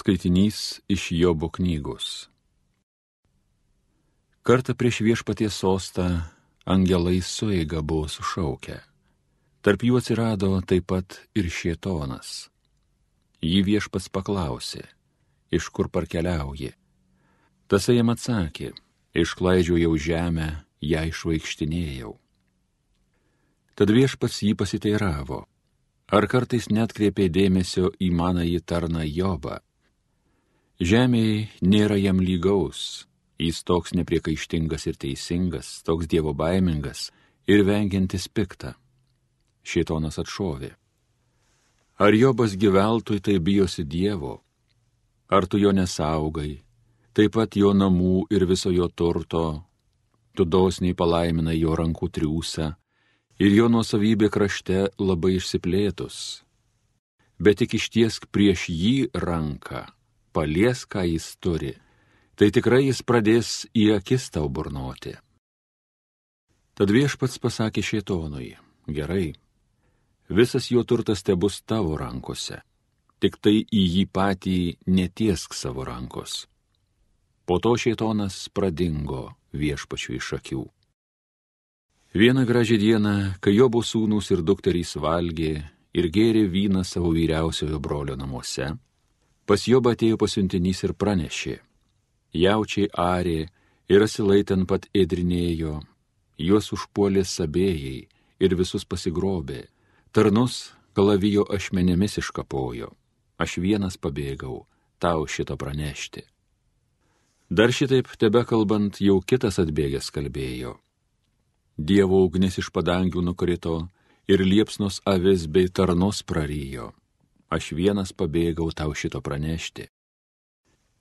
Skaitinys iš Jobo knygos. Kartą prieš viešpaties sostą angelai sueiga buvo sušaukę. Tarp jų atsirado taip pat ir šietonas. Jį viešpats paklausė, iš kur parkeliauji. Tasai jam atsakė, išklaidžiojau žemę, ją išvaikštinėjau. Tad viešpats jį pasiteiravo, ar kartais net kreipė dėmesio į manąjį tarną Jobą Žemėje nėra jam lygaus, jis toks nepriekaištingas ir teisingas, toks dievo baimingas ir vengiantis piktą. Šietonas atšovė. Ar Jobas gyveltui tai bijosi Dievo? Ar tu jo nesaugai, taip pat jo namų ir viso jo turto, tu dosniai palaiminai jo rankų triūsą ir jo nuosavybė krašte labai išsiplėtus. Bet tik ištiesk prieš jį ranką palies, ką jis turi, tai tikrai jis pradės į akis tau burnoti. Tad viešpats pasakė šėtonui, gerai, visas jo turtas te bus tavo rankose, tik tai į jį patį netiesk savo rankos. Po to šėtonas pradingo viešpačių iš akių. Vieną gražią dieną, kai jo bus sūnus ir dukterys valgė ir gėrė vyną savo vyriausiojo brolio namuose, Pas Jobą atėjo pasiuntinys ir pranešė. Jaučiai arė ir asilai ten pat ėdrinėjo, juos užpuolė sabėjai ir visus pasigrobė, tarnus kalavijo ašmenėmis iškapojo, aš vienas pabėgau, tau šito pranešti. Dar šitaip tebe kalbant, jau kitas atbėgęs kalbėjo. Dievo ugnis iš padangių nukrito ir liepsnos avis bei tarnos prarijo aš vienas pabėgau tau šito pranešti.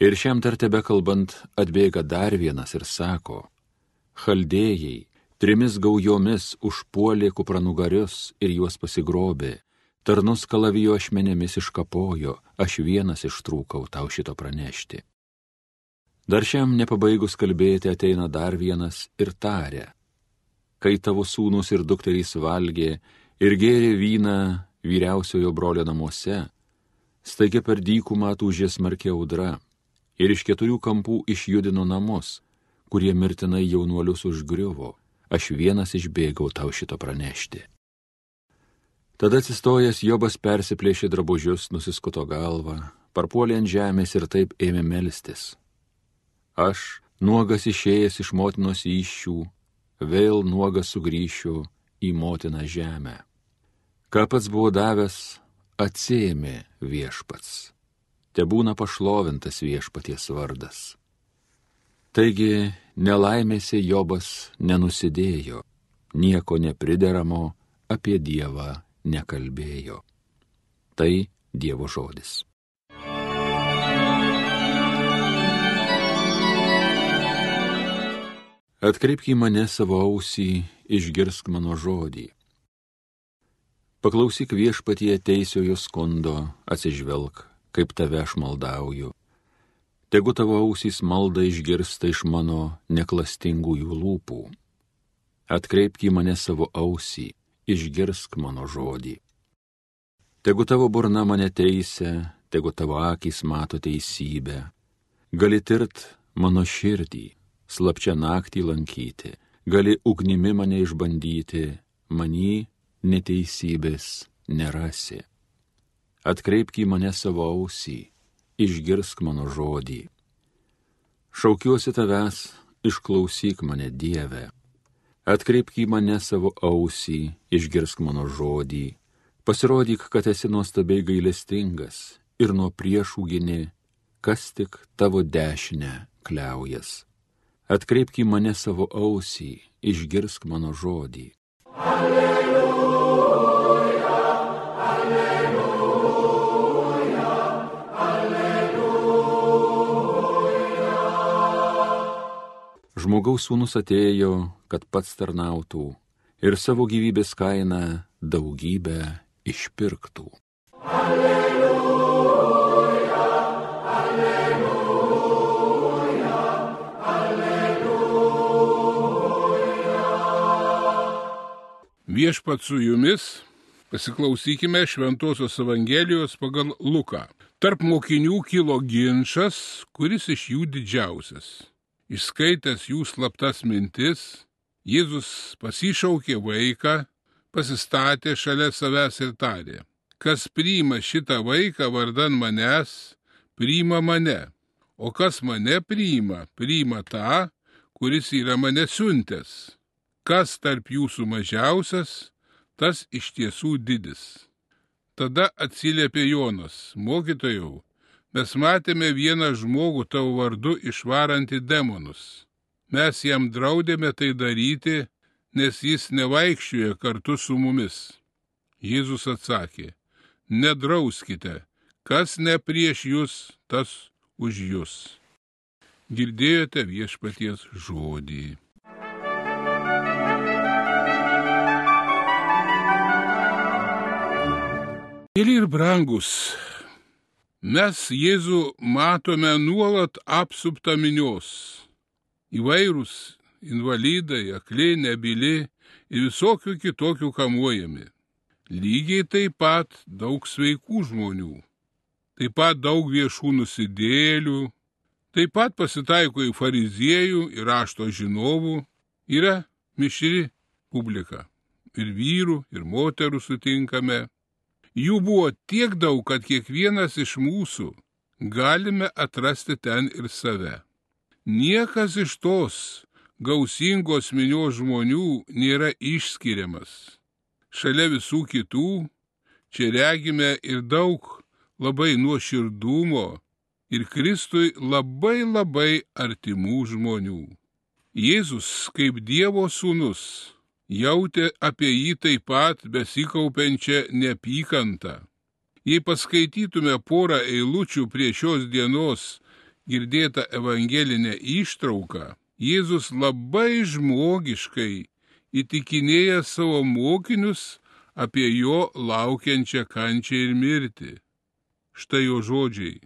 Ir šiam dar tebe kalbant atbėga dar vienas ir sako, chaldėjai trimis gaujomis užpuolė kupranugarius ir juos pasigrobė, tarnus kalavijo ašmenėmis iškapojo, aš vienas ištrūkau tau šito pranešti. Dar šiam nepabaigus kalbėti ateina dar vienas ir tarė, kai tavo sūnus ir dukterys valgė ir gėrė vyną vyriausiojo brolio namuose, staigia per dykumą tūžė smarkia audra ir iš keturių kampų išjudino namus, kurie mirtinai jaunuolius užgriuvo, aš vienas išbėgau tau šito pranešti. Tada atsistojęs Jobas persiplėšė drabužius, nusiskuto galvą, parpuolė ant žemės ir taip ėmė melstis. Aš, nuogas išėjęs iš motinos iššių, vėl nuogas sugrįšiu į motiną žemę ką pats buvo davęs, atsėmė viešpats. Te būna pašlovintas viešpaties vardas. Taigi nelaimėse Jobas nenusidėjo, nieko neprideramo apie Dievą nekalbėjo. Tai Dievo žodis. Atkreipk į mane savo ausį, išgirsk mano žodį. Paklausyk viešpatie teisiojo skundo, atsižvelg, kaip tave aš maldauju. Tegu tavo ausys malda išgirsta iš mano neklastingųjų lūpų. Atkreipk į mane savo ausį, išgirsk mano žodį. Tegu tavo burna mane teisė, tegu tavo akis mato teisybę. Gali tirt mano širdį, slapčia naktį lankyti, gali ugnimi mane išbandyti, manį neteisybės nerasi. Atkreipk į mane savo ausį, išgirsk mano žodį. Šaukiuosi tavęs, išklausyk mane Dieve. Atkreipk į mane savo ausį, išgirsk mano žodį. Pasirodyk, kad esi nuostabiai gailestingas ir nuo priešų gini, kas tik tavo dešinę kliaujas. Atkreipk į mane savo ausį, išgirsk mano žodį. Alleluja. Žmogaus sūnus atėjo, kad pats tarnautų ir savo gyvybės kainą daugybę išpirktų. Alleluja, alleluja, alleluja. Viešpat su jumis pasiklausykime Šventojios Evangelijos pagal Luką. Tarp mokinių kilo ginčas, kuris iš jų didžiausias. Išskaitęs jų slaptas mintis, Jėzus pasišaukė vaiką, pasistatė šalia savęs ir tarė, kas priima šitą vaiką vardan manęs, priima mane, o kas mane priima, priima tą, kuris yra mane siuntęs. Kas tarp jūsų mažiausias, tas iš tiesų didis. Tada atsiliepė Jonas, mokytojau, mes matėme vieną žmogų tavo vardu išvarantį demonus. Mes jam draudėme tai daryti, nes jis nevaikščioja kartu su mumis. Jėzus atsakė, nedrauskite, kas ne prieš jūs, tas už jūs. Girdėjote viešpaties žodį. Mėly ir brangus, mes Jėzų matome nuolat apsuptą minios. Įvairūs invalidai, akli, nebili ir visokių kitokių kamuojami. Lygiai taip pat daug sveikų žmonių. Taip pat daug viešų nusidėlių. Taip pat pasitaiko į fariziejų ir rašto žinovų. Yra mišri publika. Ir vyrų, ir moterų sutinkame. Jų buvo tiek daug, kad kiekvienas iš mūsų galime atrasti ten ir save. Niekas iš tos gausingos minios žmonių nėra išskiriamas. Šalia visų kitų čia regime ir daug labai nuoširdumo ir Kristui labai labai artimų žmonių. Jėzus kaip Dievo sūnus jautė apie jį taip pat besikaupiančią neapykantą. Jei paskaitytume porą eilučių prie šios dienos girdėtą evangelinę ištrauką, Jėzus labai žmogiškai įtikinėja savo mokinius apie jo laukiančią kančią ir mirtį. Štai jo žodžiai.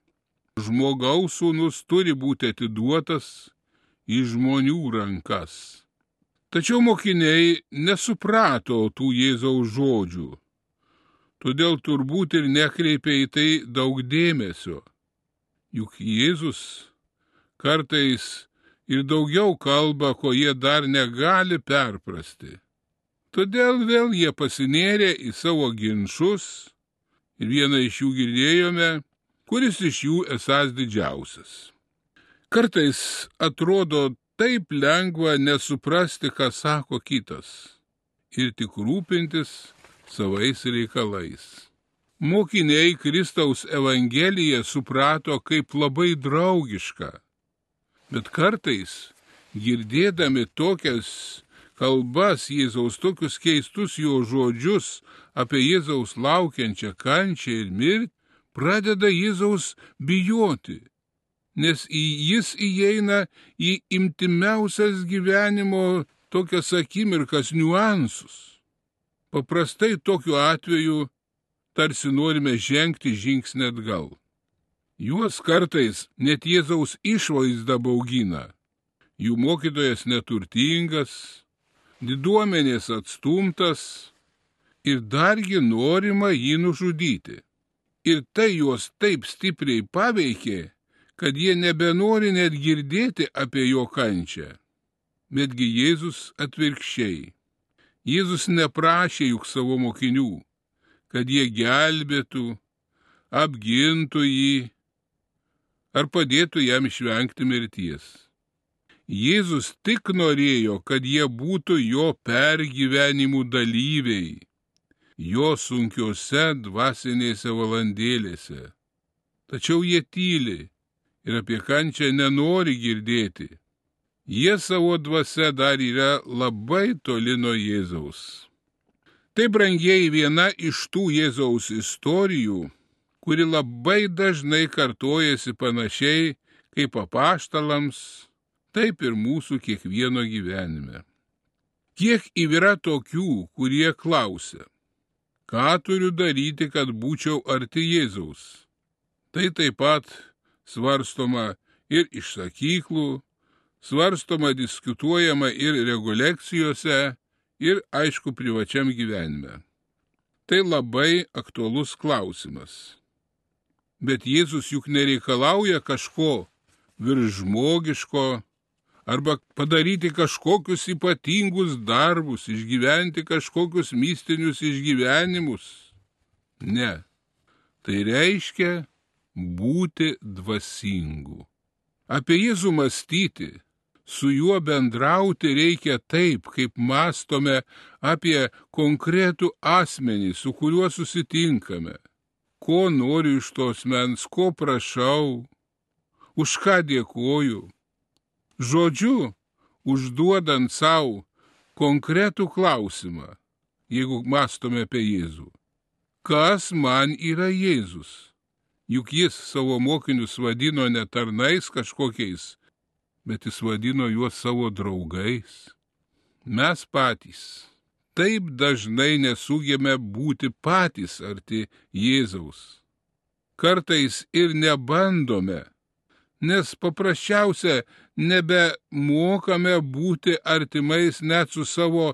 Žmogaus sūnus turi būti atiduotas į žmonių rankas. Tačiau mokiniai nesuprato tų Jėzaus žodžių, todėl turbūt ir nekreipė į tai daug dėmesio. Juk Jėzus kartais ir daugiau kalba, ko jie dar negali perprasti. Todėl vėl jie pasinėrė į savo ginčius ir vieną iš jų girdėjome, kuris iš jų esas didžiausias. Kartais atrodo taip lengva nesuprasti, ką sako kitas ir tik rūpintis savais reikalais. Mokiniai Kristaus Evangeliją suprato kaip labai draugišką, bet kartais, girdėdami tokias kalbas Jėzaus, tokius keistus jo žodžius apie Jėzaus laukiančią kančią ir mirtį, pradeda Jėzaus bijoti nes jis įeina į imtimiausias gyvenimo tokias akimirkas niuansus. Paprastai tokiu atveju tarsi norime žengti žingsnį atgal. Juos kartais net Jėzaus išvaizda baugina. Jų mokytojas neturtingas, diduomenės atstumtas ir dargi norima jį nužudyti. Ir tai juos taip stipriai paveikė, kad jie nebenori net girdėti apie jo kančią. Betgi Jėzus atvirkščiai. Jėzus neprašė juk savo mokinių, kad jie gelbėtų, apgintų jį ar padėtų jam išvengti mirties. Jėzus tik norėjo, kad jie būtų jo pergyvenimų dalyviai, jo sunkiose dvasinėse valandėlėse. Tačiau jie tyli, ir apie kančią nenori girdėti. Jie savo dvasia dar yra labai toli nuo Jėzaus. Tai brangiai viena iš tų Jėzaus istorijų, kuri labai dažnai kartojasi panašiai kaip apaštalams, taip ir mūsų kiekvieno gyvenime. Kiek yra tokių, kurie klausia, ką turiu daryti, kad būčiau arti Jėzaus. Tai taip pat svarstoma ir iš sakyklų, svarstoma, diskutuojama ir regulekcijose, ir aišku privačiam gyvenime. Tai labai aktuolus klausimas. Bet Jėzus juk nereikalauja kažko virš žmogiško arba padaryti kažkokius ypatingus darbus, išgyventi kažkokius mistinius išgyvenimus. Ne. Tai reiškia būti dvasingu. Apie Jėzų mąstyti, su juo bendrauti reikia taip, kaip mastome apie konkretų asmenį, su kuriuo susitinkame. Ko noriu iš tos mens, ko prašau, už ką dėkoju. Žodžiu, užduodant savo konkretų klausimą, jeigu mastome apie Jėzų. Kas man yra Jėzus? Juk jis savo mokinius vadino ne tarnais kažkokiais, bet jis vadino juos savo draugais. Mes patys taip dažnai nesugėme būti patys arti Jėzaus. Kartais ir nebandome nes paprasčiausia nebemokame būti artimais net su savo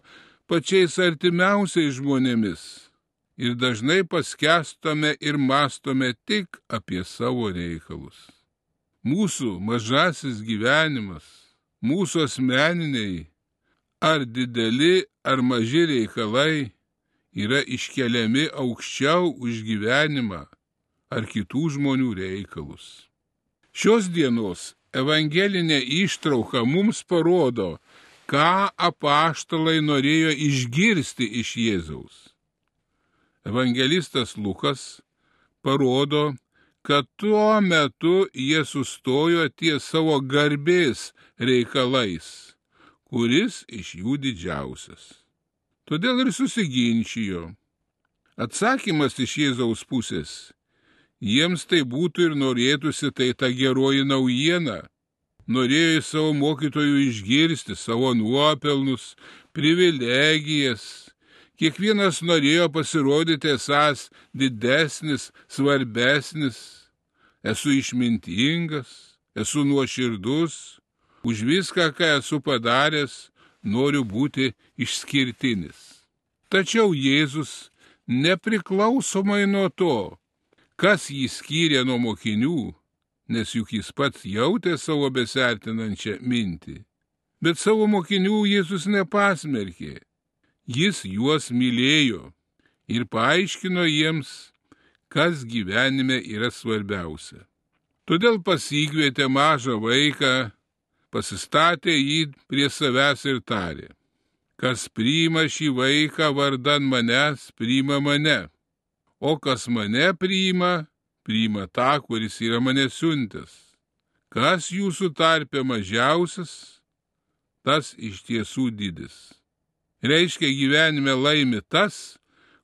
pačiais artimiausiais žmonėmis. Ir dažnai paskestame ir mastome tik apie savo reikalus. Mūsų mažasis gyvenimas, mūsų asmeniniai ar dideli ar maži reikalai yra iškeliami aukščiau už gyvenimą ar kitų žmonių reikalus. Šios dienos evangelinė ištrauka mums parodo, ką apaštalai norėjo išgirsti iš Jėzaus. Evangelistas Lukas parodo, kad tuo metu jie sustojo ties savo garbės reikalais, kuris iš jų didžiausias. Todėl ir susiginčijo. Atsakymas iš Jėzaus pusės Jiems tai būtų ir norėtųsi tai ta geroji naujiena. Norėjo į savo mokytojų išgirsti savo nuopelnus, privilegijas. Kiekvienas norėjo pasirodyti esas didesnis, svarbesnis. Esu išmintingas, esu nuoširdus, už viską, ką esu padaręs, noriu būti išskirtinis. Tačiau Jėzus nepriklausomai nuo to, kas jį skyrė nuo mokinių, nes juk jis pats jautė savo besertinančią mintį. Bet savo mokinių Jėzus nepasmerkė, jis juos mylėjo ir paaiškino jiems, kas gyvenime yra svarbiausia. Todėl pasikvietė mažą vaiką, pasistatė jį prie savęs ir tarė, kas priima šį vaiką vardan manęs, priima mane o kas mane priima, priima tą, kuris yra mane siuntęs. Kas jūsų tarpe mažiausias, tas iš tiesų didis. Reiškia gyvenime laimi tas,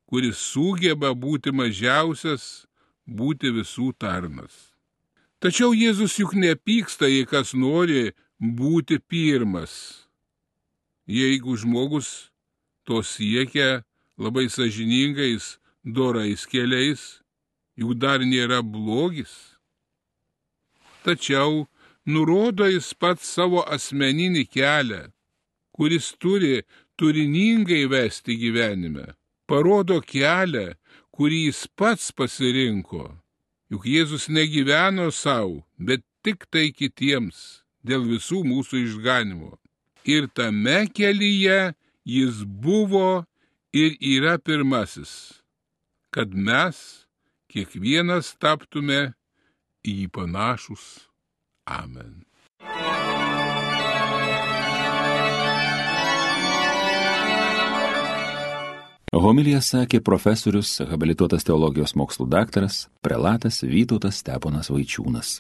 kuris sugeba būti mažiausias, būti visų tarnas. Tačiau Jėzus juk nepyksta, jei kas nori būti pirmas. Jeigu žmogus to siekia labai sažiningais dorais keliais, juk dar nėra blogis. Tačiau nurodo jis pats savo asmeninį kelią, kuris turi turiningai vesti gyvenime, parodo kelią, kurį jis pats pasirinko. Juk Jėzus negyveno savo, bet tik tai kitiems dėl visų mūsų išganimo. Ir tame kelyje jis buvo ir yra pirmasis kad mes kiekvienas taptume į jį panašus. Amen. Homilija sakė profesorius, habilituotas teologijos mokslų daktaras, prelatas Vytautas Steponas Vaičiūnas.